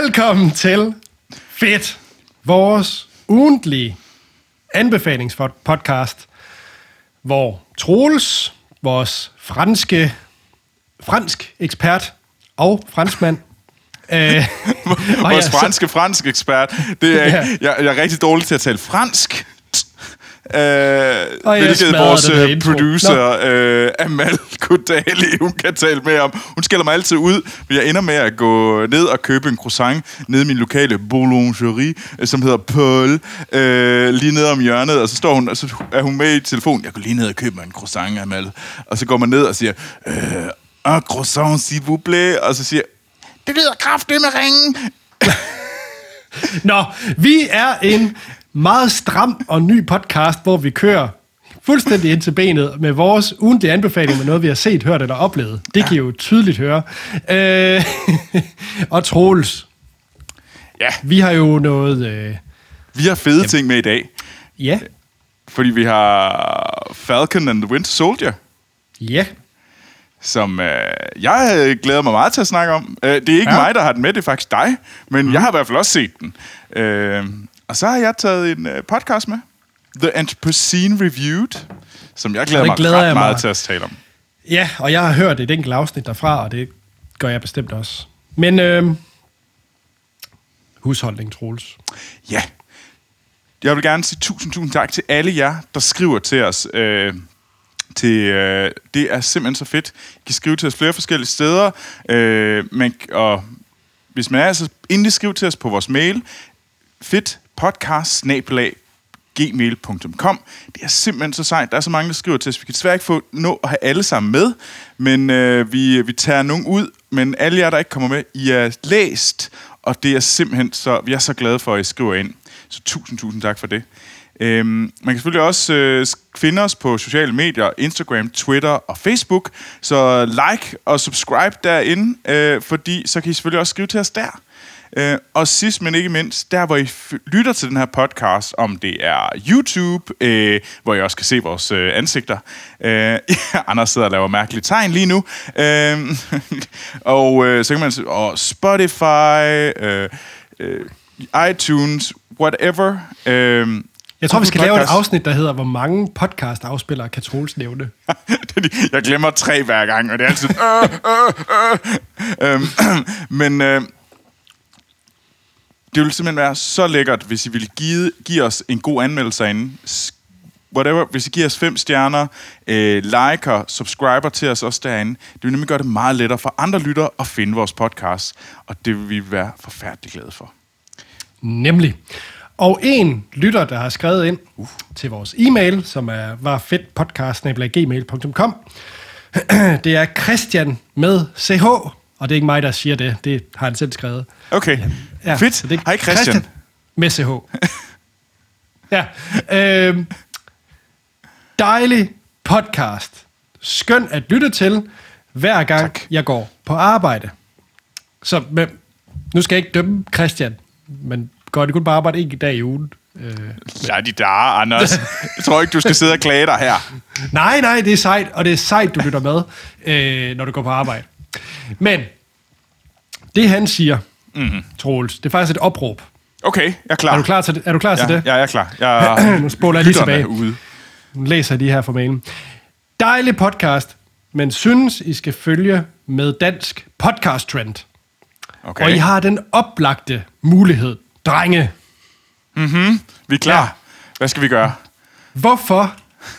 Velkommen til Fedt, vores ugentlige anbefalingspodcast, hvor Troels, vores franske, fransk ekspert og franskmand, øh, Vores franske fransk ekspert. Det er, Ja. jeg, jeg er rigtig dårlig til at tale fransk. Øh, hvilket vores øh, producer øh, Amal Kodali, hun kan tale med om. Hun skælder mig altid ud, for jeg ender med at gå ned og købe en croissant nede i min lokale boulangerie, øh, som hedder Paul, øh, lige nede om hjørnet, og så står hun, og så er hun med i telefonen. Jeg går lige ned og køber en croissant, Amal. Og så går man ned og siger, øh, un croissant, s'il vous plaît, og så siger det lyder kraftigt med ringen. Nå, vi er en meget stram og ny podcast, hvor vi kører fuldstændig ind til benet med vores ugentlige anbefaling med noget, vi har set, hørt eller oplevet. Det kan I jo tydeligt høre. Øh, og Troels, Ja, vi har jo noget... Øh, vi har fede ting med i dag. ja, Fordi vi har Falcon and the Winter Soldier, ja, som øh, jeg glæder mig meget til at snakke om. Øh, det er ikke Ja. ja. mig, der har den med, det er faktisk dig. Men mm. jeg har i hvert fald også set den. Øh, og så har jeg taget en øh, podcast med. The Anthropocene Reviewed, som jeg glæder mig glæder ret meget mig. til at tale om. ja, og jeg har hørt et enkelt afsnit derfra, og det gør jeg bestemt også. Men øh, husholdning, Troels. Ja. Jeg vil gerne sige tusind, tusind tak til alle jer, der skriver til os. Øh, til, øh, det er simpelthen så fedt. I kan skrive til os flere forskellige steder. Øh, men, og hvis man er, så endelig skriv til os på vores mail. Fedt podcast gmail.com. Det er simpelthen så sejt. Der er så mange, der skriver til os. Vi kan desværre ikke få nå at have alle sammen med, men øh, vi, vi tager nogen ud. Men alle jer, der ikke kommer med, I er læst, og det er simpelthen så, vi er så glade for, at I skriver ind. Så tusind, tusind tak for det. Øhm, man kan selvfølgelig også øh, finde os på sociale medier, Instagram, Twitter og Facebook. Så like og subscribe derinde, øh, fordi så kan I selvfølgelig også skrive til os der. Øh, og sidst, men ikke mindst, der hvor I lytter til den her podcast, om det er YouTube, øh, hvor I også kan se vores øh, ansigter. Øh, Anders sidder og laver mærkelige tegn lige nu. Øh, og øh, så kan man og Spotify, øh, øh, iTunes, whatever. Øh, Jeg tror, vi skal lave et podcast. afsnit, der hedder, hvor mange podcast-afspillere kan Troels nævne. jeg glemmer tre hver gang, og det er altid... Øh, øh, øh. Øhm, men øh, det ville simpelthen være så lækkert, hvis I ville give, give os en god anmeldelse inde. Whatever, hvis I giver os fem stjerner, øh, liker, subscriber til os også derinde. Det vil nemlig gøre det meget lettere for andre lyttere at finde vores podcast, og det vil vi være forfærdelig glade for. Nemlig. Og en lytter, der har skrevet ind uh. til vores e-mail, som er var fedtpodcast.gmail.com, det er Christian med CH, og det er ikke mig, der siger det, det har han selv skrevet. Okay, ja, fedt. så det er Hej Christian. Med CH. ja. Øhm, dejlig podcast. Skøn at lytte til, hver gang Tak. jeg går på arbejde. Så men, nu skal jeg ikke dømme Christian, men går det kun på arbejde en dag i ugen? Øh, Ja, de der, Anders. Jeg tror ikke, du skal sidde og klage dig her. nej, nej, det er sejt, og det er sejt, du lytter med, øh, når du går på arbejde. Men det han siger, mm-hmm. Troels, det er faktisk et opråb. Okay, jeg er klar. Er du klar til det? Er du klar til Ja, det? ja, jeg er klar. Jeg, Nu spoler jeg lige tilbage. Ude. Nu læser jeg de her fra mailen. Dejlig podcast, men synes, I skal følge med dansk podcast trend. Okay. Og I har den oplagte mulighed, drenge. Vi er klar. Ja. Hvad skal vi gøre? Hvorfor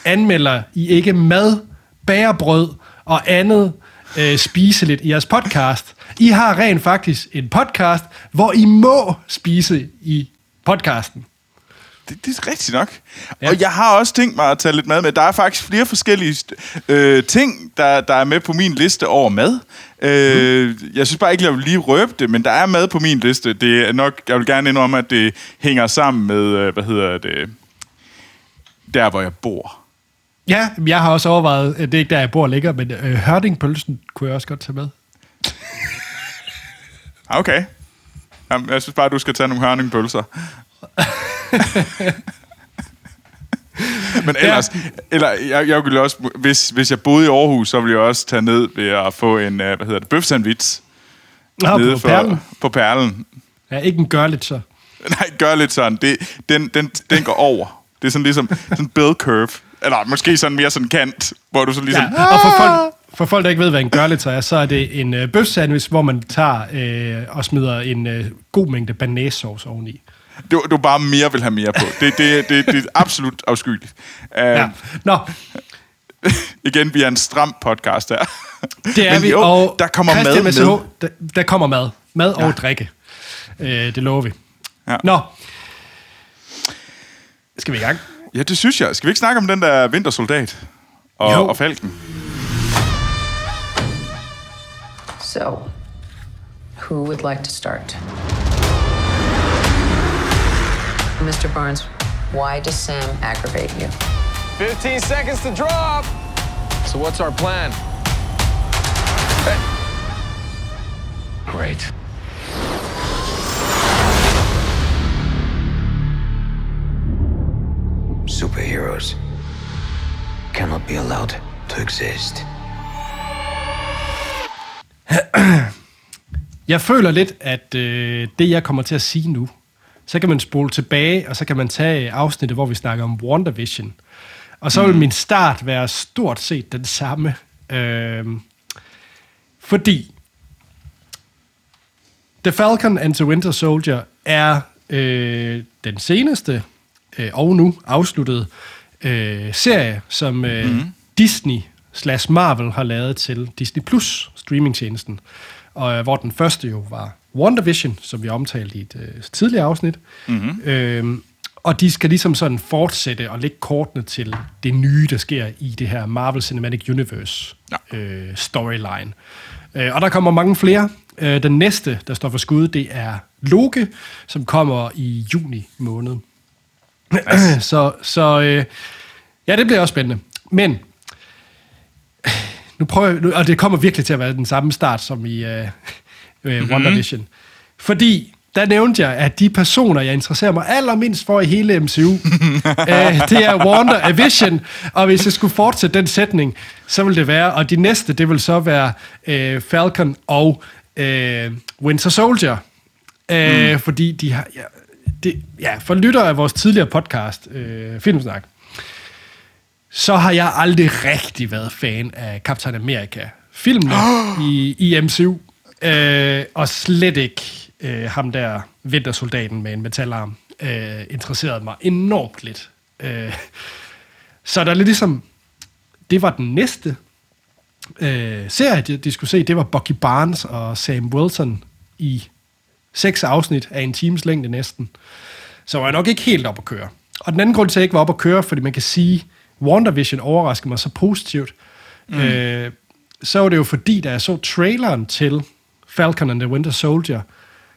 anmelder I ikke mad, bærebrød og andet øh, spiseligt i jeres podcast? I har rent faktisk en podcast, hvor I må spise i podcasten. Det, det er rigtigt nok. Ja. Og jeg har også tænkt mig at tage lidt mad med. Der er faktisk flere forskellige øh, ting, der, der er med på min liste over mad. Øh, Mhm. Jeg synes bare ikke, jeg vil lige røbe det, men der er mad på min liste. Det er nok, jeg vil gerne indrømme, at det hænger sammen med, øh, hvad hedder det, der hvor jeg bor. Ja, jeg har også overvejet, at det er ikke der, jeg bor ligger, men øh, hørdingpølsen kunne jeg også godt tage med. Okay. Jamen, jeg synes bare, du skal tage nogle hørningpølser. Men ellers, ja. eller jeg, jeg ville også, hvis, hvis jeg boede i Aarhus, så ville jeg også tage ned ved at få en, øh, hvad hedder det, bøfsandwich. Nå, nede på perlen. På perlen. Ja, ikke en Görlitzer. Nej, gør lidt sådan. Det, den, den, den går over. Det er sådan ligesom sådan en bell curve. Eller måske sådan mere sådan kant, hvor du så ligesom... Ja, og for folk, for folk, der ikke ved, hvad en Görlitzer er, så er det en øh, bøf sandwich, hvor man tager øh, og smider en øh, god mængde banæssauce oveni. Du, du bare mere vil have mere på. Det, det, det, det er absolut afskyeligt. Uh, Ja. Nå, igen, vi er en stram podcast her. det er Men vi, jo, og der kommer Christian mad SH, med. Der, der kommer mad. Mad Ja. og drikke. Øh, det lover vi. Ja. Nå. Skal vi i gang? Ja, det synes jeg. Skal vi ikke snakke om den der vintersoldat og, Jo. og falken? So, who would like to start? Mr. Barnes, why does Sam aggravate you? 15 seconds to drop. So what's our plan? Great. Superheroes cannot be allowed to exist. Jeg føler lidt, at øh, det, jeg kommer til at sige nu, så kan man spole tilbage, og så kan man tage afsnittet, hvor vi snakker om WandaVision. Og så vil min start være stort set den samme. Øh, fordi The Falcon and the Winter Soldier er øh, den seneste øh, og nu afsluttede øh, serie, som øh, mm. Disney slash Marvel har lavet til Disney Plus streamingtjenesten. Og øh, hvor den første jo var WandaVision, som vi omtalte i et øh, tidligere afsnit. Mm-hmm. Øh, og de skal ligesom sådan fortsætte og lægge kortene til det nye, der sker i det her Marvel Cinematic Universe Ja. øh, storyline. Øh, og der kommer mange flere. Øh, den næste, der står for skud, det er Loke, som kommer i juni måned. så så øh, ja, det bliver også spændende. Men nu prøver jeg, nu, og det kommer virkelig til at være den samme start som i øh, øh, Mhm. WandaVision. Fordi der nævnte jeg, at de personer, jeg interesserer mig allermindst for i hele MCU, øh, det er Wanda og Vision, og hvis jeg skulle fortsætte den sætning, så vil det være, og de næste, det vil så være øh, Falcon og øh, Winter Soldier. Øh, Mm. Fordi de har, ja, det, ja, for lytter af vores tidligere podcast, øh, Filmsnak, så har jeg aldrig rigtig været fan af Captain America filmene i, i MCU. Øh, og slet ikke øh, ham der vintersoldaten med en metalarm øh, interesserede mig enormt lidt. Øh, så der er lidt ligesom, det var den næste øh, serie, de, de skulle se, det var Bucky Barnes og Sam Wilson i seks afsnit af en times længde næsten. Så var jeg nok ikke helt op at køre. Og den anden grund til, at jeg ikke var op at køre, fordi man kan sige, WandaVision overraskede mig så positivt, mm. øh, så var det jo fordi, da jeg så traileren til Falcon and the Winter Soldier,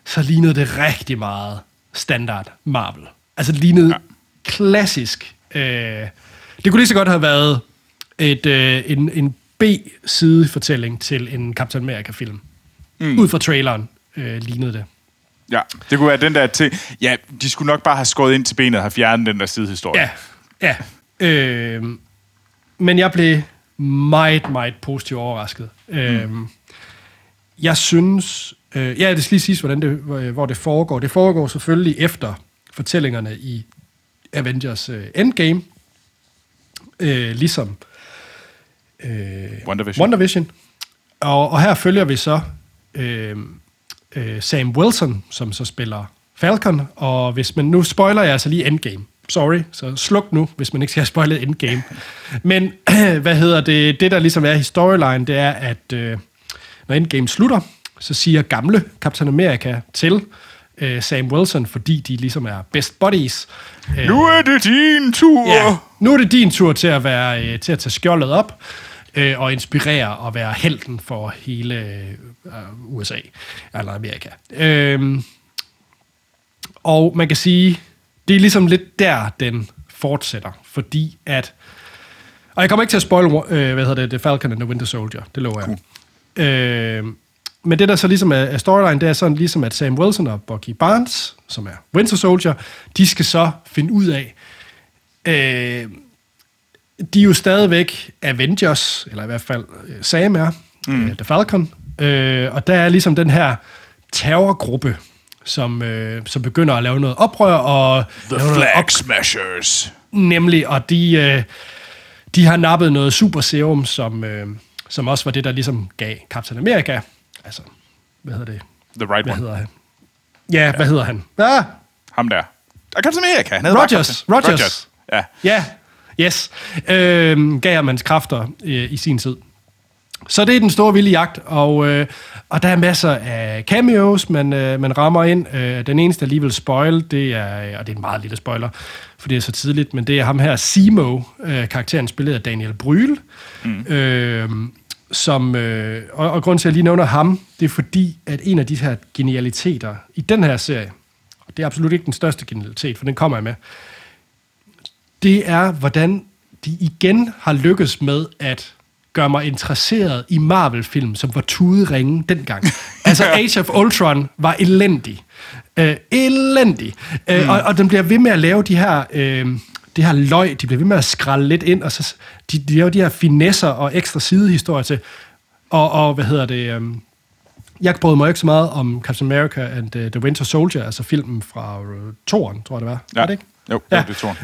så lignede det rigtig meget standard Marvel. Altså det lignede ja. klassisk. Øh, det kunne lige så godt have været et, øh, en, en B-sidefortælling til en Captain America-film. Mm. Ud fra traileren øh, lignede det. Ja, det kunne være den der ting. Ja, de skulle nok bare have skåret ind til benet og have fjernet den der sidehistorie. Ja, ja. Øh, men jeg blev meget, meget positivt overrasket. Mm. Øh, jeg synes... Øh, ja, det skal lige siges, hvordan det, hvor- hvor det foregår. Det foregår selvfølgelig efter fortællingerne i Avengers øh, Endgame. Øh, ligesom øh, WandaVision. WandaVision. Og, og her følger vi så øh, øh, Sam Wilson, som så spiller Falcon. Og hvis man nu spoiler jeg altså lige Endgame. Sorry, så sluk nu, hvis man ikke skal have spoilet Endgame. Men hvad hedder det? Det, der ligesom er i storyline, det er, at øh, når Endgame slutter, så siger gamle Captain America til øh, Sam Wilson, fordi de ligesom er best buddies. Nu er det din tur! Ja, nu er det din tur til at være øh, til at tage skjoldet op øh, og inspirere og være helten for hele øh, USA eller Amerika. Øhm, og man kan sige, det er ligesom lidt der, den fortsætter, fordi at... Og jeg kommer ikke til at spoil, øh, hvad hedder det, The Falcon and the Winter Soldier, det lover jeg. Øh, men det, der så ligesom er, er storyline, det er sådan ligesom, at Sam Wilson og Bucky Barnes, som er Winter Soldier, de skal så finde ud af, øh, de er jo stadigvæk Avengers, eller i hvert fald øh, Sam er, mm. øh, The Falcon, øh, og der er ligesom den her terrorgruppe, som, øh, som begynder at lave noget oprør, og The Flag Smashers. Nemlig, og de, øh, de har nappet noget super serum, som, øh, som også var det, der ligesom gav Captain America. Altså, hvad hedder det? The right Hvad one. hedder han? Ja, hvad hedder han? Ah, Ham der. Kan Amerika. Han Rogers. Captain- Rogers. Rogers. Ja. ja, yes. Øh, hans kræfter øh, i sin tid. Så det er den store vilde jagt, og, øh, og der er masser af cameos, man, øh, man rammer ind. Øh, den eneste, der lige vil spoil, det er, og det er en meget lille spoiler, for det er så tidligt, men det er ham her, Simo, øh, karakteren spillet af Daniel Bryl, mm. øh, som, øh, og, og grunden til, at jeg lige nævner ham, det er fordi, at en af de her genialiteter i den her serie, og det er absolut ikke den største genialitet, for den kommer jeg med, det er, hvordan de igen har lykkes med at gøre mig interesseret i Marvel-film, som var tuderinge dengang. altså Age of Ultron var elendig. Øh, elendig. Øh, Hmm. og, og den bliver ved med at lave de her... Øh, det her løg, de bliver ved med at skralde lidt ind, og så de, de laver de her finesser og ekstra sidehistorier til. Og, og hvad hedder det... Øh, jeg brød mig ikke så meget om Captain America and uh, the Winter Soldier, altså filmen fra uh, Toren, tror jeg det var. Ja. Var det ikke? Jo, Ja. det tror jeg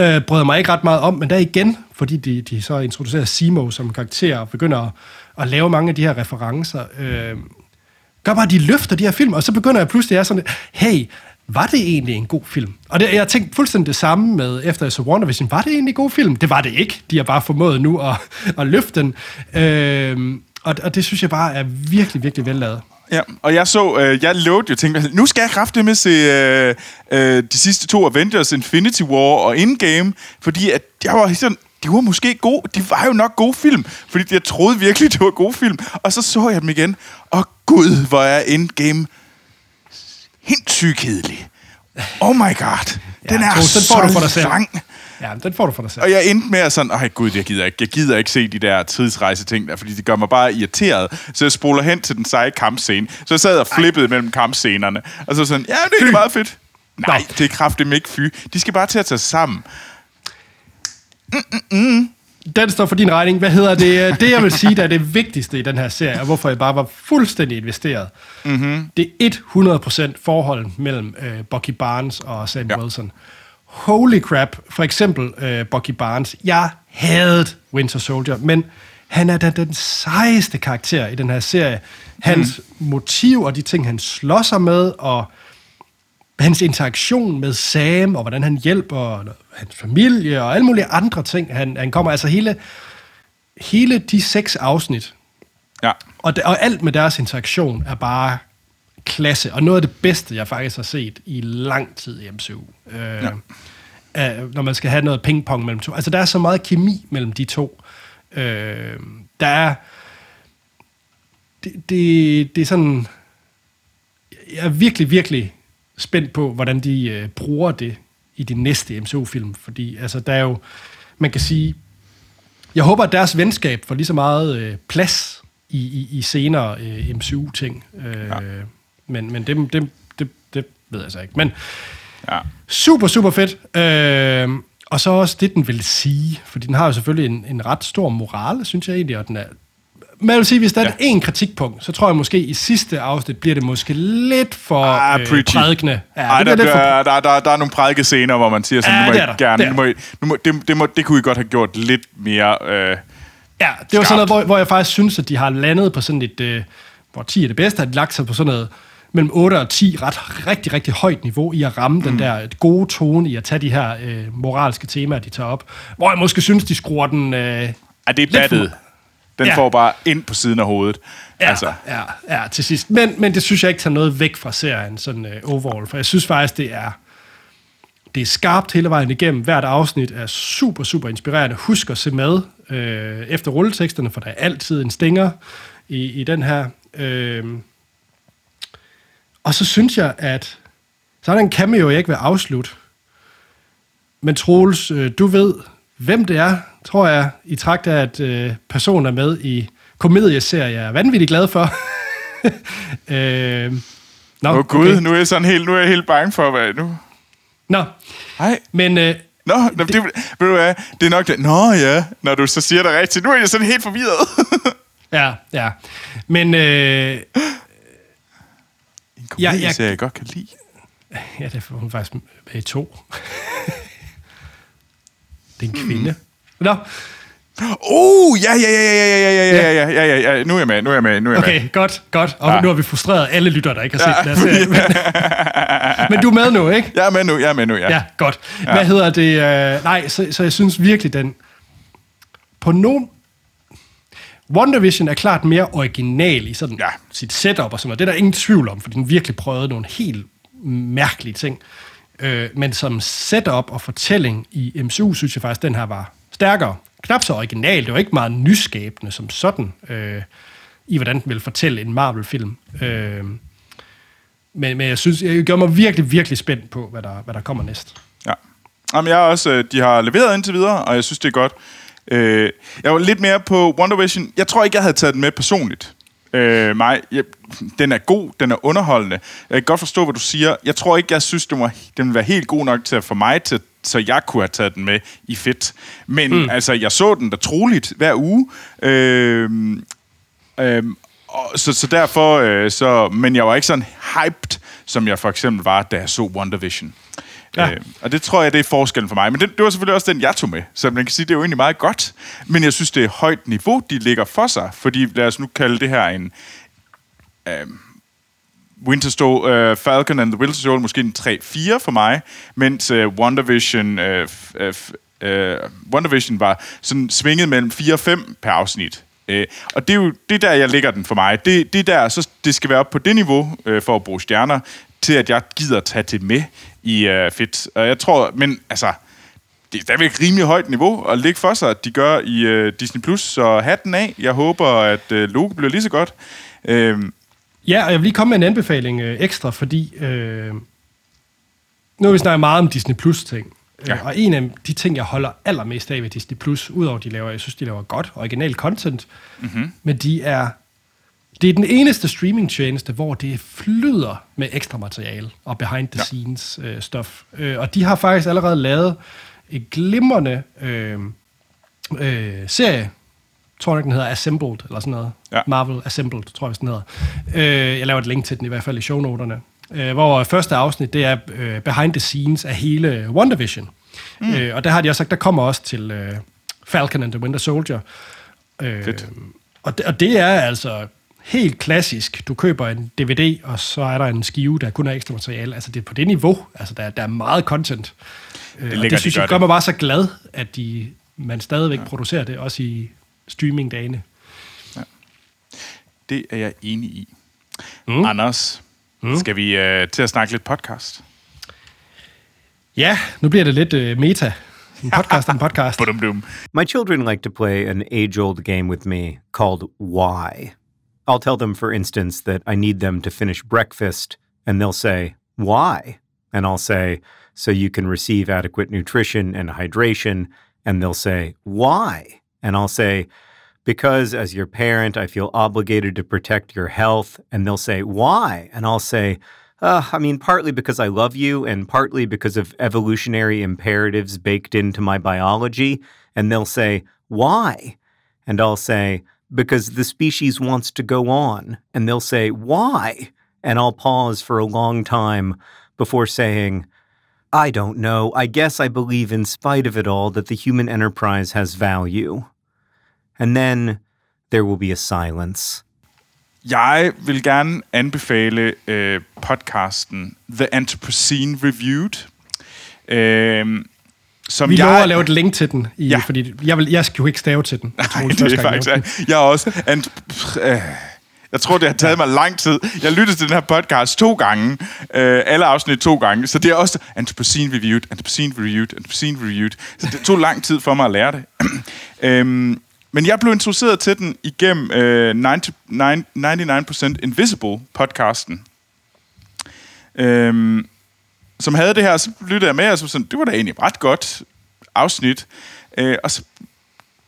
øh, brød mig ikke ret meget om, men der igen, fordi de, de så introducerer Simo som karakter og begynder at, at lave mange af de her referencer, øh, gør bare, at de løfter de her film, og så begynder jeg pludselig at være sådan, hey, var det egentlig en god film? Og det, jeg tænkte fuldstændig det samme med, efter jeg så WandaVision, var det egentlig en god film? Det var det ikke. De har bare formået nu at, at løfte den. Øh, og, og det synes jeg bare er virkelig, virkelig vellavet. Ja, og jeg så, øh, jeg lovede jo, tænkte, nu skal jeg kraftigt med se øh, øh, de sidste to Avengers, Infinity War og Endgame, fordi at jeg var sådan, de var måske gode, de var jo nok gode film, fordi jeg troede virkelig, det var gode film, og så så jeg dem igen, og gud, hvor er Endgame helt kedelig. Oh my god, den er Troels, den får du for så dig selv. lang. Ja, den får du for dig selv. Og jeg endte med at sådan, ej gud, jeg gider ikke, jeg gider ikke se de der tidsrejse ting der, fordi det gør mig bare irriteret. Så jeg spoler hen til den seje kampscene. Så jeg sad og flippede mellem kampscenerne. Og så sådan, ja, det er meget fedt. Nej, Nå. det er kraftigt ikke fy. De skal bare til at tage sammen. Den står for din regning. Hvad hedder det? Det, jeg vil sige, der er det vigtigste i den her serie, og hvorfor jeg bare var fuldstændig investeret, mm-hmm. det er 100% forholdet mellem øh, Bucky Barnes og Sam ja. Wilson. Holy crap. For eksempel øh, Bucky Barnes. Jeg havde Winter Soldier, men han er den, den sejeste karakter i den her serie. Hans mm. motiv og de ting, han slår sig med, og hans interaktion med Sam, og hvordan han hjælper hans familie, og alle mulige andre ting. Han, han kommer altså hele, hele de seks afsnit, Ja. og, de, og alt med deres interaktion er bare klasse, og noget af det bedste, jeg faktisk har set i lang tid i MCU. Øh, ja. øh, når man skal have noget pingpong mellem to. Altså, der er så meget kemi mellem de to. Øh, der er... Det, det, det er sådan... Jeg er virkelig, virkelig spændt på, hvordan de øh, bruger det i de næste MCU-film, fordi altså, der er jo... Man kan sige... Jeg håber, at deres venskab får lige så meget øh, plads i, i, i senere øh, MCU-ting. Øh, ja. Men, men det, det, det, det ved jeg så ikke. Men Ja. super, super fedt. Øh, og så også det, den vil sige. Fordi den har jo selvfølgelig en, en ret stor moral, synes jeg egentlig. Og den er, men jeg vil sige, hvis der er Ja. en kritikpunkt, så tror jeg måske i sidste afsnit bliver det måske lidt for Ah, øh, prædikende. Ja, Ej, der, lidt for der, der, der, der er nogle prædikescener, hvor man siger sådan, Ja, nu må det I er der. gerne, Det nu må I, nu må, det, det, må, det kunne I godt have gjort lidt mere... Øh, Ja, det var Skarpt. sådan noget, hvor, hvor jeg faktisk synes, at de har landet på sådan et, øh, hvor 10 er det bedste, har de lagt sig på sådan noget mellem 8 og 10 ret rigtig, rigtig højt niveau i at ramme mm. den der gode tone i at tage de her øh, moralske temaer, de tager op. Hvor jeg måske synes, de skruer den... Øh, er det for- battet? Den Ja. får bare ind på siden af hovedet. Ja, Altså, ja, ja, til sidst. Men, men det synes jeg ikke tager noget væk fra serien, sådan uh, overall. For jeg synes faktisk, det er, det er skarpt hele vejen igennem. Hvert afsnit er super, super inspirerende. Husk at se med øh, efter rulleteksterne, for der er altid en stinger i, i den her. Øh, og så synes jeg, at så er der en cameo, jeg ikke vil afslutte. Men Troels, øh, du ved, hvem det er, tror jeg, i trakt af, at øh, personen er med i komedieserie, jeg er vanvittigt glad for. øh, nå, Åh oh, gud, okay. nu er jeg sådan helt, nu er jeg helt bange for, hvad nu... Nå, Nej, men øh, Nå, det, det, ved du hvad, det er nok det. Nå ja, når du så siger det rigtigt. Nu er jeg sådan helt forvirret. ja, ja. Men øh, komedieserie, jeg godt kan lide. Ja, det er hun faktisk med i to. det er en kvinde. Nå, Oh, ja, ja, ja, ja, ja, ja, ja, ja, ja, ja, ja, nu er jeg med, nu er jeg med, nu er jeg med. okay, godt, godt. Og Ja. nu har vi frustreret alle lyttere, der ikke har set den her serie. Men, men du er med nu, ikke? Jeg er med nu, jeg er med nu, ja. Ja, godt. Hvad hedder det? Øh, nej, så, så jeg synes virkelig, den... På nogen... WandaVision er klart mere original i sådan Ja. sit setup og sådan noget. Det er der ingen tvivl om, for den virkelig prøvede nogle helt mærkelige ting. Øh, men som setup og fortælling i MCU, synes jeg faktisk, den her var stærkere. Knap så original. Det var ikke meget nyskabende som sådan, øh, i hvordan den ville fortælle en Marvel-film. Øh, men, men jeg synes, jeg gør mig virkelig, virkelig spændt på, hvad der, hvad der kommer næst. Ja. Jamen, jeg er også, øh, de har leveret indtil videre, og jeg synes, det er godt. Øh, jeg var lidt mere på Wonder Vision. Jeg tror ikke, jeg havde taget den med personligt. Øh, mig, jeg, den er god, den er underholdende. Jeg kan godt forstå, hvad du siger. Jeg tror ikke, jeg synes, den, var, den ville være helt god nok til at få mig til, så jeg kunne have taget den med i fedt. Men mm. altså, jeg så den da troligt hver uge. Øh, og, så, så derfor, øh, så, men jeg var ikke sådan hyped, som jeg for eksempel var, da jeg så WandaVision. Ja. Ja. Øh, og det tror jeg, det er forskellen for mig. Men det, det var selvfølgelig også den, jeg tog med. Så man kan sige, det er jo egentlig meget godt. Men jeg synes, det er højt niveau, de ligger for sig. Fordi lad os nu kalde det her en... Øh, Winter Soldier, uh, øh, Falcon and the Winter Soldier måske en 3-4 for mig, mens uh, WandaVision, uh, f- uh, uh, WandaVision var sådan svinget mellem 4 og 5 per afsnit. Uh, og det er jo det der, jeg lægger den for mig. Det, det der, så det skal være op på det niveau uh, for at bruge stjerner, til at jeg gider tage det med i uh, fedt. Og jeg tror, men altså, det er stadigvæk rimelig højt niveau at ligge for sig, at de gør i uh, Disney+. Plus. Så hatten af. Jeg håber, at uh, Loke bliver lige så godt. Uh, Ja, og jeg vil lige komme med en anbefaling øh, ekstra, fordi øh, nu har vi snakket meget om Disney Plus ting. Ja. Ja. Og en af de ting, jeg holder allermest af ved Disney Plus, udover at de laver, jeg synes, de laver godt, original content, mm-hmm. men de er, det er den eneste streamingtjeneste, hvor det flyder med ekstra materiale og behind the scenes øh. Øh, og de har faktisk allerede lavet et glimrende øh, øh, serie, tror jeg, den hedder Assembled, eller sådan noget. Ja. Marvel Assembled, tror jeg, den hedder. Øh, jeg laver et link til den i hvert fald i shownoterne. Øh, hvor første afsnit, det er øh, behind the scenes af hele WandaVision. Mm. Øh, og der har de også sagt, der kommer også til øh, Falcon and the Winter Soldier. Øh, Fedt. Og det, og det er altså helt klassisk. Du køber en DVD, og så er der en skive, der kun er ekstra materiale. Altså det er på det niveau. Altså der, der er meget content. Øh, og lækkert, det de synes gør jeg gør det. mig bare så glad, at de, man stadigvæk ja. producerer det, også i streamingdagene. Det er jeg enig i. Mm. Anders, mm. skal vi øh, til at snakke lidt podcast? Ja, nu bliver det lidt øh, meta. En podcast en podcast. My children like to play an age old game with me called Why. I'll tell them, for instance, that I need them to finish breakfast, and they'll say, Why? And I'll say, So you can receive adequate nutrition and hydration. And they'll say, Why? And I'll say, Because as your parent, I feel obligated to protect your health. And they'll say, Why? And I'll say, uh, I mean, partly because I love you, and partly because of evolutionary imperatives baked into my biology. And they'll say, Why? And I'll say, Because the species wants to go on. And they'll say, Why? And I'll pause for a long time before saying, I don't know. I guess I believe, in spite of it all, that the human enterprise has value. And then there will be a silence. Jeg vil gerne anbefale øh, podcasten The Anthropocene Reviewed. Som Vi jeg, lover at lave et link til den, i, Ja. fordi jeg, vil, jeg skal jo ikke stave til den. Jeg Nej, det er jeg faktisk... den. Jeg er også... Ant- øh, jeg tror, det har taget mig lang tid. Jeg lyttede til den her podcast to gange. Øh, alle afsnit to gange. Så det er også Anthropocene Reviewed, Anthropocene Reviewed, Anthropocene Reviewed. Så det tog lang tid for mig at lære det. øhm, men jeg blev introduceret til den igennem øh, 90, 99% Invisible podcasten. Øhm, som havde det her, så lyttede jeg med, og så sådan, det var da egentlig ret godt afsnit. Øh, og så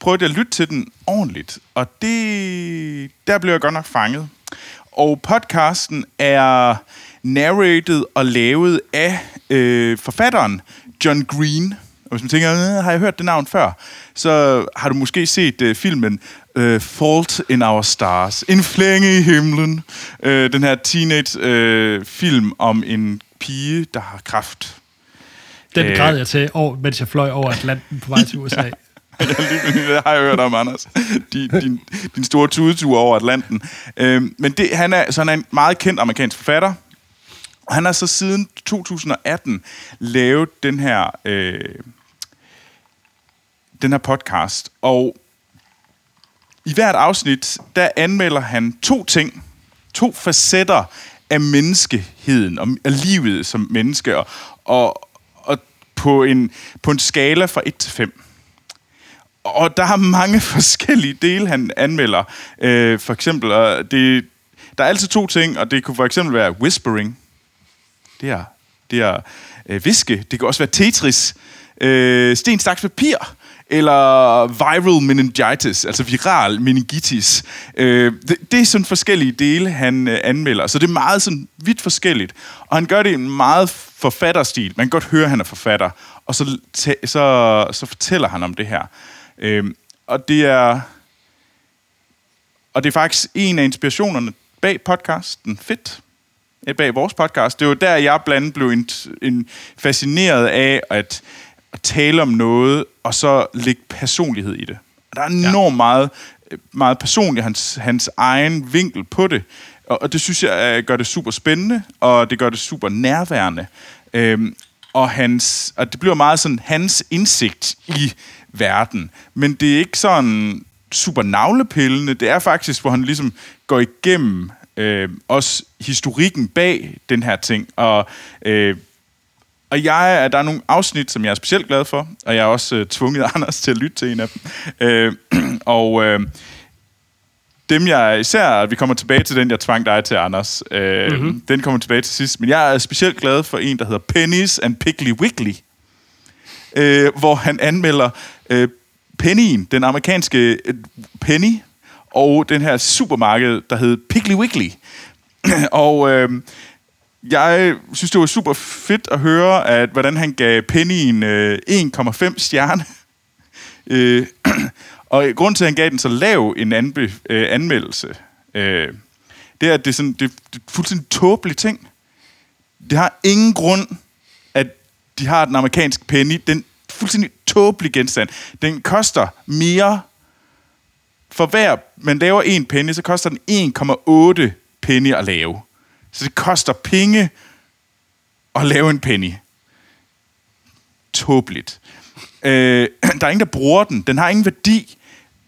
prøvede jeg at lytte til den ordentligt, og det, der blev jeg godt nok fanget. Og podcasten er narrated og lavet af øh, forfatteren John Green. Og hvis man tænker, øh, har jeg hørt det navn før? Så har du måske set øh, filmen øh, Fault in Our Stars. En flænge i himlen. Øh, den her teenage-film øh, om en pige, der har kraft. Den Øh. græd jeg til, over, mens jeg fløj over Atlanten på vej til USA. det har jeg hørt om, Anders. Din, din, din store tudetur over Atlanten. Øhm, men det, han, er, så han er en meget kendt amerikansk forfatter. Og han har så siden 2018 lavet den her, øh, den her podcast. Og i hvert afsnit, der anmelder han to ting. To facetter af menneskeheden, og af livet som menneske. Og, og, og på, en, på en skala fra 1 til 5. Og der er mange forskellige dele, han anmelder. Øh, for eksempel, og det, der er altid to ting, og det kunne for eksempel være whispering. Det er, det er øh, viske. Det kan også være Tetris. Øh, sten, staks, papir. Eller viral meningitis, altså viral meningitis. Øh, det, det er sådan forskellige dele, han øh, anmelder. Så det er meget sådan vidt forskelligt. Og han gør det i en meget forfatterstil. Man kan godt høre, at han er forfatter. Og så, så, så fortæller han om det her. Øhm, og det er og det er faktisk en af inspirationerne bag podcasten Fit. Øh, bag vores podcast. Det var der, jeg blandt andet blev en, en fascineret af at, at tale om noget, og så lægge personlighed i det. Der er enormt meget, øh, meget personligt, hans, hans egen vinkel på det. Og, og det synes jeg øh, gør det super spændende, og det gør det super nærværende. Øhm, og, hans, og det bliver meget sådan hans indsigt i verden. Men det er ikke sådan super navlepillende. Det er faktisk, hvor han ligesom går igennem øh, også historikken bag den her ting. Og, øh, og jeg, der er nogle afsnit, som jeg er specielt glad for, og jeg har også øh, tvunget Anders til at lytte til en af dem. Øh, og øh, dem jeg især, vi kommer tilbage til den, jeg tvang dig til, Anders. Øh, mm-hmm. Den kommer tilbage til sidst. Men jeg er specielt glad for en, der hedder Pennies and Piggly Wiggly. Øh, hvor han anmelder øh, Pennyen, den amerikanske øh, penny, og den her supermarked, der hed Piggly Wiggly. og øh, jeg synes, det var super fedt at høre, at hvordan han gav Pennyen øh, 1,5 stjerne. øh, og grund til, at han gav den så lav en anbe, øh, anmeldelse, øh, det er, at det er, sådan, det, det er fuldstændig tåbelig ting. Det har ingen grund, at de har den amerikanske penny. Den fuldstændig tåbelig genstand. Den koster mere for hver man laver en penny, så koster den 1,8 penny at lave. Så det koster penge at lave en penny. Tåbeligt. Øh, der er ingen, der bruger den. Den har ingen værdi,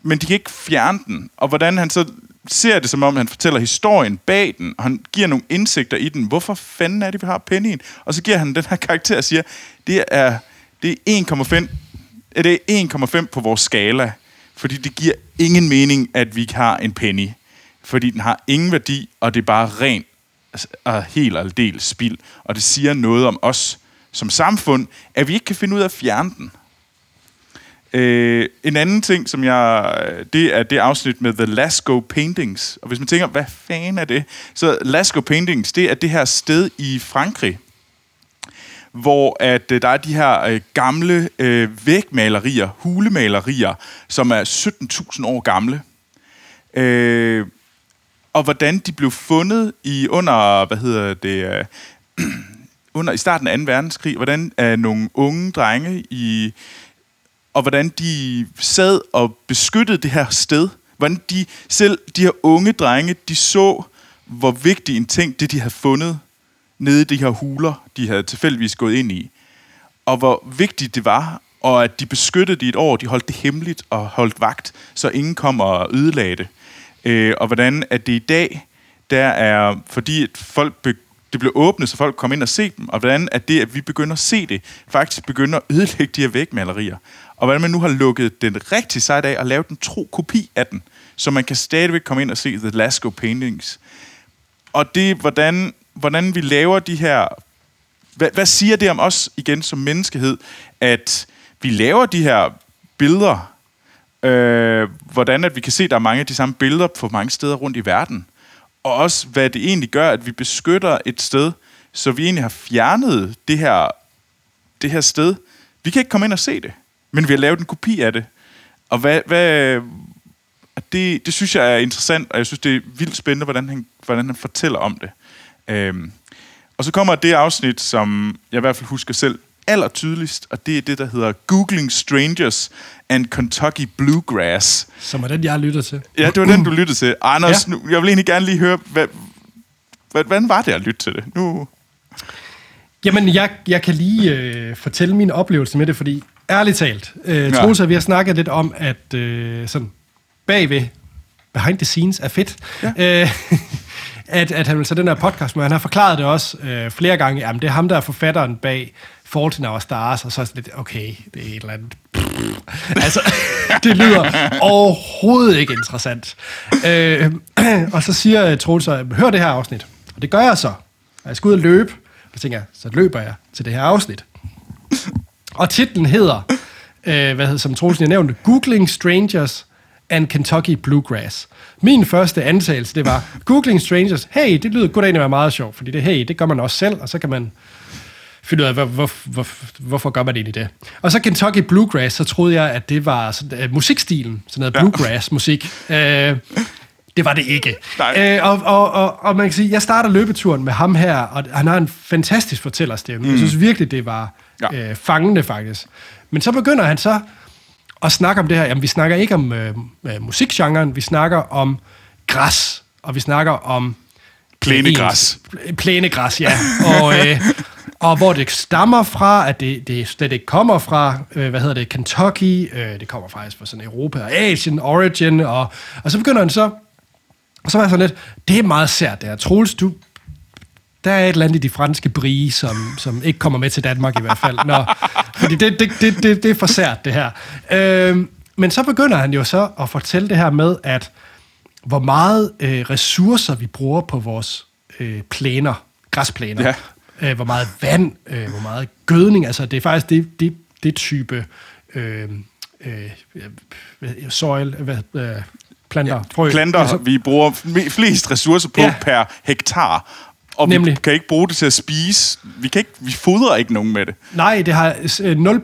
men de kan ikke fjerne den. Og hvordan han så ser det, som om han fortæller historien bag den, og han giver nogle indsigter i den. Hvorfor fanden er det, vi har pennyen? Og så giver han den her karakter og siger, det er, det er 1,5 er det 1,5 på vores skala, fordi det giver ingen mening, at vi har en penny. Fordi den har ingen værdi, og det er bare ren og helt og aldeles spild. Og det siger noget om os som samfund, at vi ikke kan finde ud af at fjerne den. Øh, en anden ting, som jeg... Det er det afsnit med The Lascaux Paintings. Og hvis man tænker, hvad fanden er det? Så Lascaux Paintings, det er det her sted i Frankrig, hvor at øh, der er de her øh, gamle øh, vægmalerier, hulemalerier, som er 17.000 år gamle. Øh, og hvordan de blev fundet i under, hvad hedder det, øh, under i starten af 2. verdenskrig, hvordan er nogle unge drenge i og hvordan de sad og beskyttede det her sted. Hvordan de selv, de her unge drenge, de så, hvor vigtig en ting, det de havde fundet nede i de her huler, de havde tilfældigvis gået ind i. Og hvor vigtigt det var, og at de beskyttede det i et år, de holdt det hemmeligt og holdt vagt, så ingen kom og ødelagde det. Øh, og hvordan at det i dag, der er, fordi at folk be, det blev åbnet, så folk kom ind og se dem, og hvordan at det, at vi begynder at se det, faktisk begynder at ødelægge de her vægmalerier. Og hvordan man nu har lukket den rigtige side af og lavet en tro kopi af den, så man kan stadigvæk komme ind og se The Lascaux Paintings. Og det, hvordan, hvordan vi laver de her... Hvad, hvad siger det om os igen som menneskehed, at vi laver de her billeder, øh, hvordan at vi kan se, at der er mange af de samme billeder på mange steder rundt i verden, og også hvad det egentlig gør, at vi beskytter et sted, så vi egentlig har fjernet det her, det her sted. Vi kan ikke komme ind og se det, men vi har lavet en kopi af det. Og hvad, hvad, det, det synes jeg er interessant, og jeg synes, det er vildt spændende, hvordan han, hvordan han fortæller om det. Øhm, og så kommer det afsnit, som jeg i hvert fald husker selv aller tydeligst, og det er det, der hedder Googling Strangers and Kentucky Bluegrass. Som er den, jeg lytter til. Ja, det var den, du lyttede til. Anders, Ja. ja. nu, jeg vil egentlig gerne lige høre, hvad, hvad, hvordan var det at lytte til det? Nu, Jamen, jeg, jeg kan lige øh, fortælle min oplevelse med det, fordi ærligt talt, øh, Ja. Troels og vi har snakket lidt om, at øh, sådan bagved, behind the scenes er fedt, ja. øh, at, at han vil tage den her podcast, men han har forklaret det også øh, flere gange, jamen det er ham, der er forfatteren bag Fault in Our Stars, og så er sådan lidt, okay, det er et eller andet. altså, det lyder overhovedet ikke interessant. Øh, og så siger øh, Troels, øh, hør det her afsnit. Og det gør jeg så. Og jeg skal ud og løbe. Og så tænker jeg, så løber jeg til det her afsnit. Og titlen hedder, øh, hvad hedder, som Troels lige nævnte, Googling Strangers and Kentucky Bluegrass. Min første antagelse, det var, Googling Strangers, hey, det lyder godt egentlig være meget sjovt, fordi det, hey, det gør man også selv, og så kan man finde ud af, hvor, hvor, hvor, hvorfor gør man egentlig det. Og så Kentucky Bluegrass, så troede jeg, at det var sådan, uh, musikstilen, sådan noget bluegrass-musik. Uh, det var det ikke. Nej. Øh, og, og, og, og man kan sige, jeg starter løbeturen med ham her, og han har en fantastisk fortællerstemme. Mm. Jeg synes virkelig, det var Ja. øh, fangende faktisk. Men så begynder han så at snakke om det her. Jamen, vi snakker ikke om øh, øh, musikgenren, vi snakker om græs, og vi snakker om... Plænegræs. Plænegræs, ja. og, øh, og hvor det stammer fra, at det, det slet ikke kommer fra, øh, hvad hedder det, Kentucky, øh, det kommer faktisk fra sådan Europa og Asien, Origin, og, og så begynder han så, og så var jeg sådan lidt, det er meget sært det her. Troels, du, der er et eller andet i de franske brie, som, som ikke kommer med til Danmark i hvert fald. Nå, fordi det, det, det, det, det er for sært, det her. Øh, men så begynder han jo så at fortælle det her med, at hvor meget øh, ressourcer vi bruger på vores øh, planer, græsplæner. Ja. Øh, hvor meget vand, øh, hvor meget gødning. Altså, det er faktisk det, det, det type øh, øh, soil, hvad, øh, planter, frø. planter, Altså, vi bruger flest ressourcer på Ja. ja. per hektar. Og Nemlig. vi kan ikke bruge det til at spise. Vi, kan ikke, vi fodrer ikke nogen med det. Nej, det har øh, nul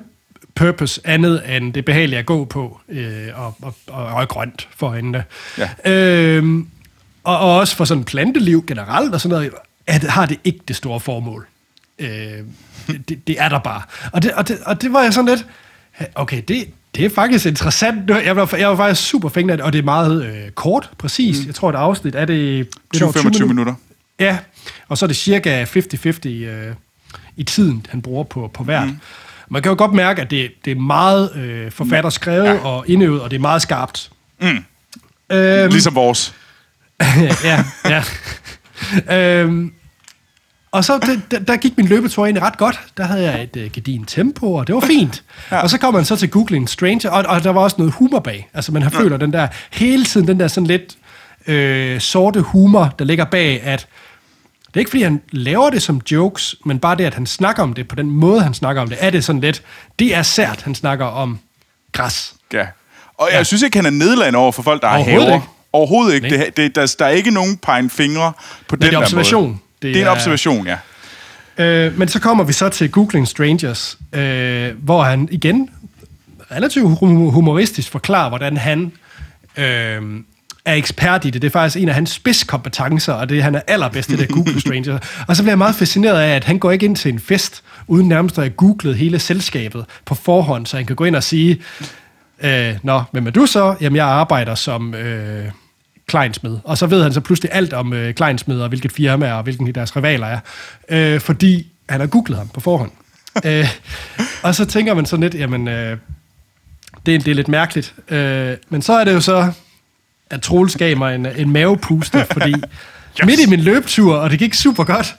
purpose andet end det behagelige at gå på øh, og, og, og, og grønt for øjnene. Ja. Øhm, og, og også for sådan planteliv generelt og sådan noget, at, har det ikke det store formål. Øh, det, det er der bare. Og det, og, det, og det var jeg sådan lidt, okay, det, det er faktisk interessant. Jeg var, jeg var faktisk super fængende af det, og det er meget øh, kort, præcis. Mm. Jeg tror, et afsnit er det... lidt over 20-25 minutter. Ja, og så er det cirka 50-50 øh, i tiden, han bruger på, på hvert. Mm. Man kan jo godt mærke, at det, det er meget øh, forfatterskrevet ja. og indøvet, og det er meget skarpt. Mm. Øhm, Ligesom vores. ja, ja. øhm, og så det, der, der gik min løbetur egentlig ret godt. Der havde jeg et øh, gedin tempo, og det var fint. Ja. Og så kom man så til Googling Stranger, og, og der var også noget humor bag. Altså man har føler den der, hele tiden den der sådan lidt øh, sorte humor, der ligger bag, at det er ikke fordi, han laver det som jokes, men bare det, at han snakker om det på den måde, han snakker om det, er det sådan lidt, det er sært, han snakker om græs. Ja. Og jeg synes ikke, han er nedladende over for folk, der har haver. ikke. Overhovedet ikke. Nej. Det, det, der, der er ikke nogen pegen fingre på den det er der observation. Måde. Det Det, er en er- observation, ja. Øh, men så kommer vi så til Googling Strangers, øh, hvor han igen relativt hum- humoristisk forklarer, hvordan han øh, er ekspert i det. Det er faktisk en af hans spidskompetencer, og det han er allerbedst i det er Google Strangers. Og så bliver jeg meget fascineret af, at han går ikke ind til en fest, uden nærmest at have googlet hele selskabet på forhånd, så han kan gå ind og sige, øh, Nå, hvem er du så? Jamen, jeg arbejder som øh, kleinsmed. Og så ved han så pludselig alt om øh, kleinsmed, og hvilket firma og hvilken deres rivaler er. Øh, fordi han har googlet ham på forhånd. øh, og så tænker man sådan lidt, jamen, øh, det, er, det er lidt mærkeligt. Øh, men så er det jo så, at Troels gav mig en, en mavepuster, fordi yes. midt i min løbetur, og det gik super godt,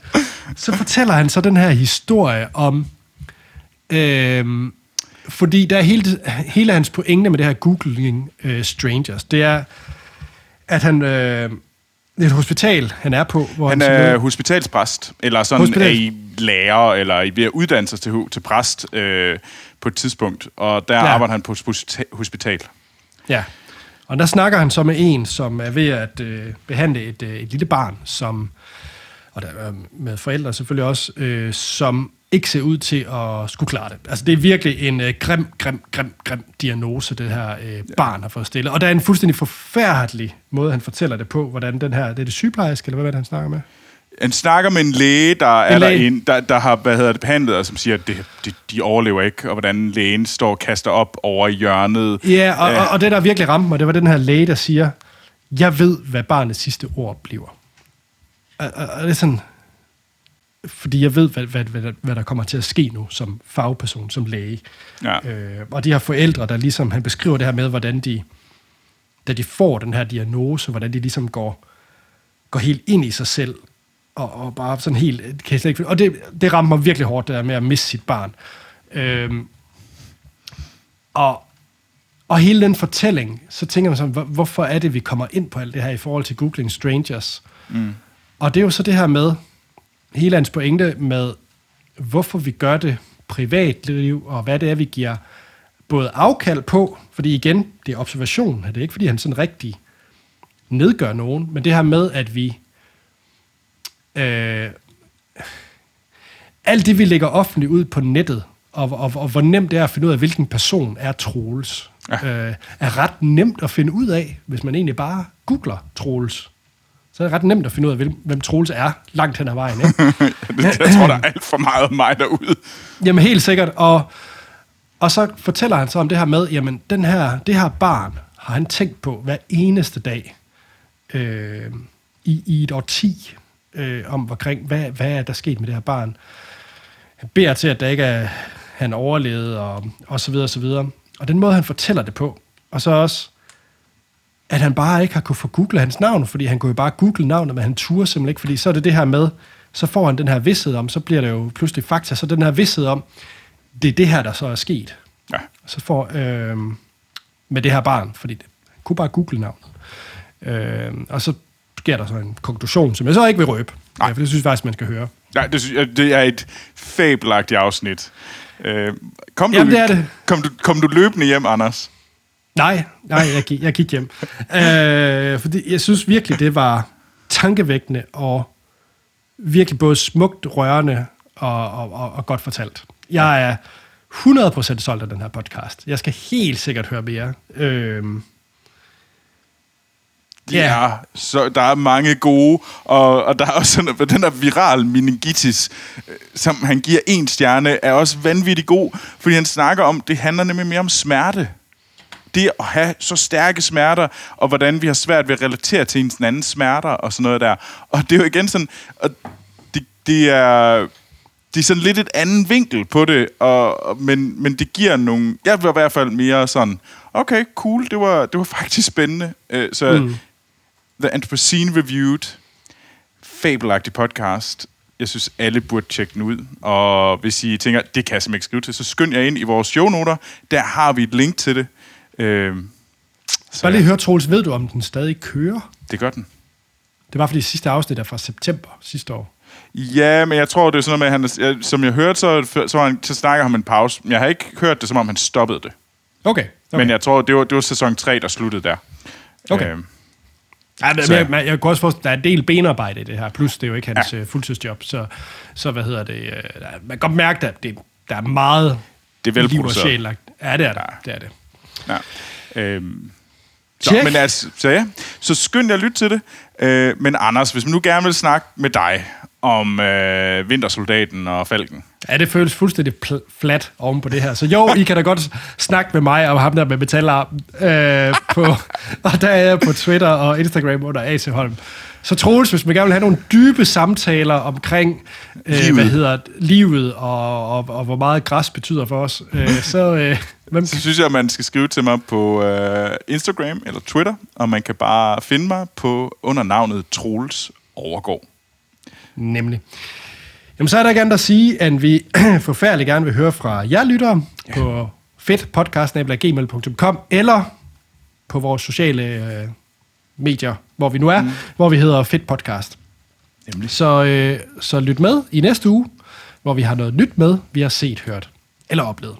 så fortæller han så den her historie om, øh, fordi der er hele, hele hans pointe med det her googling øh, strangers, det er, at han... Øh, det er et hospital, han er på. Hvor Han så er møder- hospitalspræst, eller sådan Hospital. er i lærer, eller i ved at uddanne sig til, til præst øh, på et tidspunkt. Og der Ja. arbejder han på et hospital. Ja. Og der snakker han så med en, som er ved at øh, behandle et, øh, et lille barn, som, og der, øh, med forældre selvfølgelig også, øh, som ikke ser ud til at skulle klare det. Altså, det er virkelig en øh, grim, grim, grim, grim diagnose, det her øh, barn har fået stillet. Og der er en fuldstændig forfærdelig måde, han fortæller det på, hvordan den her, det er det sygeplejerske, eller hvad er det, han snakker med? Han snakker med en læge, der er En der, læge. en, der, der har hvad hedder det, behandlet, og som siger, at det, de, de overlever ikke, og hvordan lægen står og kaster op over hjørnet. Ja, og, og, og det, der virkelig ramte mig, det var den her læge, der siger, jeg ved, hvad barnets sidste ord bliver. Og, og, og det er sådan, fordi jeg ved, hvad, hvad, hvad, hvad der kommer til at ske nu som fagperson, som læge. Ja. Øh, og de her forældre, der ligesom, han beskriver det her med, hvordan de, da de får den her diagnose, hvordan de ligesom går, går helt ind i sig selv, og, og bare sådan helt, kan jeg ikke, og det, det rammer mig virkelig hårdt, det der med at miste sit barn. Øhm, og, og hele den fortælling, så tænker man sådan, hvor, hvorfor er det, vi kommer ind på alt det her i forhold til Googling Strangers? Mm. Og det er jo så det her med, hele hans pointe med, hvorfor vi gør det privatliv, og hvad det er, vi giver både afkald på, fordi igen, det er observation, det er ikke, fordi han sådan rigtig nedgør nogen, men det her med, at vi øh, alt det, vi lægger offentligt ud på nettet, og, og, og hvor nemt det er at finde ud af, hvilken person er Troels, ja. øh, er ret nemt at finde ud af, hvis man egentlig bare googler Troels. Så er det ret nemt at finde ud af, hvem, Troels er, langt hen ad vejen. Ikke? Jeg tror, der er alt for meget af mig derude. Jamen helt sikkert. Og, og så fortæller han så om det her med, jamen den her, det her barn har han tænkt på hver eneste dag øh, i, i et årti øh, om omkring, hvad, hvad er der sket med det her barn. Han beder til, at der ikke er, han overlevede, og, og så videre, og så videre. Og den måde, han fortæller det på, og så også, at han bare ikke har kunne få googlet hans navn, fordi han kunne jo bare google navnet, men han turde simpelthen ikke, fordi så er det det her med, så får han den her vidsthed om, så bliver det jo pludselig fakta, så den her vidsthed om, det er det her, der så er sket. Ja. Så får, øh, med det her barn, fordi det, han kunne bare google navnet. Øh, og så sker der så en konklusion, som jeg så ikke vil røbe, Nej. ja, for det synes jeg faktisk, man skal høre. Nej, det, synes det er et fabelagtigt afsnit. Øh, kom, Jamen, du, det er det. Kom, du, kom du løbende hjem, Anders? Nej, nej, jeg gik, jeg gik hjem. øh, fordi jeg synes virkelig, det var tankevækkende og virkelig både smukt, rørende og, og, og, og godt fortalt. Jeg er 100% solgt af den her podcast. Jeg skal helt sikkert høre mere. Øh, Ja. Ja, så der er mange gode, og, og der er også sådan, den der viral meningitis, øh, som han giver en stjerne, er også vanvittig god, fordi han snakker om, det handler nemlig mere om smerte. Det at have så stærke smerter, og hvordan vi har svært ved at relatere til ens andens smerter, og sådan noget der. Og det er jo igen sådan, og det, det er... Det er sådan lidt et anden vinkel på det, og, og- men, men det giver nogle... Jeg var i hvert fald mere sådan, okay, cool, det var, det var faktisk spændende. Øh, så mm. The Anthropocene Reviewed, fabelagtig podcast. Jeg synes, alle burde tjekke den ud. Og hvis I tænker, det kan jeg simpelthen ikke skrive til, så skynd jer ind i vores shownoter. Der har vi et link til det. Øh, så bare lige høre, Troels, ved du, om den stadig kører? det gør den. Det var fordi sidste afsnit er fra september sidste år. Ja, men jeg tror, det er sådan noget med, at han, jeg- som jeg hørte, så, så, var han, så snakker han om en pause. Men jeg har ikke hørt det, som om han stoppede det. Okay. Okay. Men jeg tror, det var, det var sæson 3, der sluttede der. Okay. Øh, Ja, men, jeg, jeg, jeg kan også forstå, der er en del benarbejde i det her, plus det er jo ikke hans ja. fuldtidsjob, så, så hvad hedder det, øh, der- man kan godt mærke, at det, der er meget Det er liv og sjæl. Ja, det er det. det, er det. Ja. Øhm. Så, men altså, så ja, så skynd jer at lytte til det. Øh, men Anders, hvis man nu gerne vil snakke med dig om øh, Vintersoldaten og Falken. Ja, det føles fuldstændig pl- flat oven på det her. Så jo, I kan da godt snakke med mig om ham der med metalarmen. Øh, på, og der er jeg på Twitter og Instagram under AC Holm. Så Troels, hvis man gerne vil have nogle dybe samtaler omkring øh, Livet. hvad hedder livet og, og, og, hvor meget græs betyder for os, øh, så øh, hvem, Så synes jeg, at man skal skrive til mig på øh, Instagram eller Twitter, og man kan bare finde mig på under navnet Troels Overgaard. Nemlig. Jamen, så er der ikke andet at sige, at vi forfærdeligt gerne vil høre fra jer lyttere ja. på fedtpodcast.gmail.com eller på vores sociale øh, medier, hvor vi nu er, mm. hvor vi hedder Fedt Podcast. Nemlig. Så, øh, så lyt med i næste uge, hvor vi har noget nyt med, vi har set, hørt eller oplevet.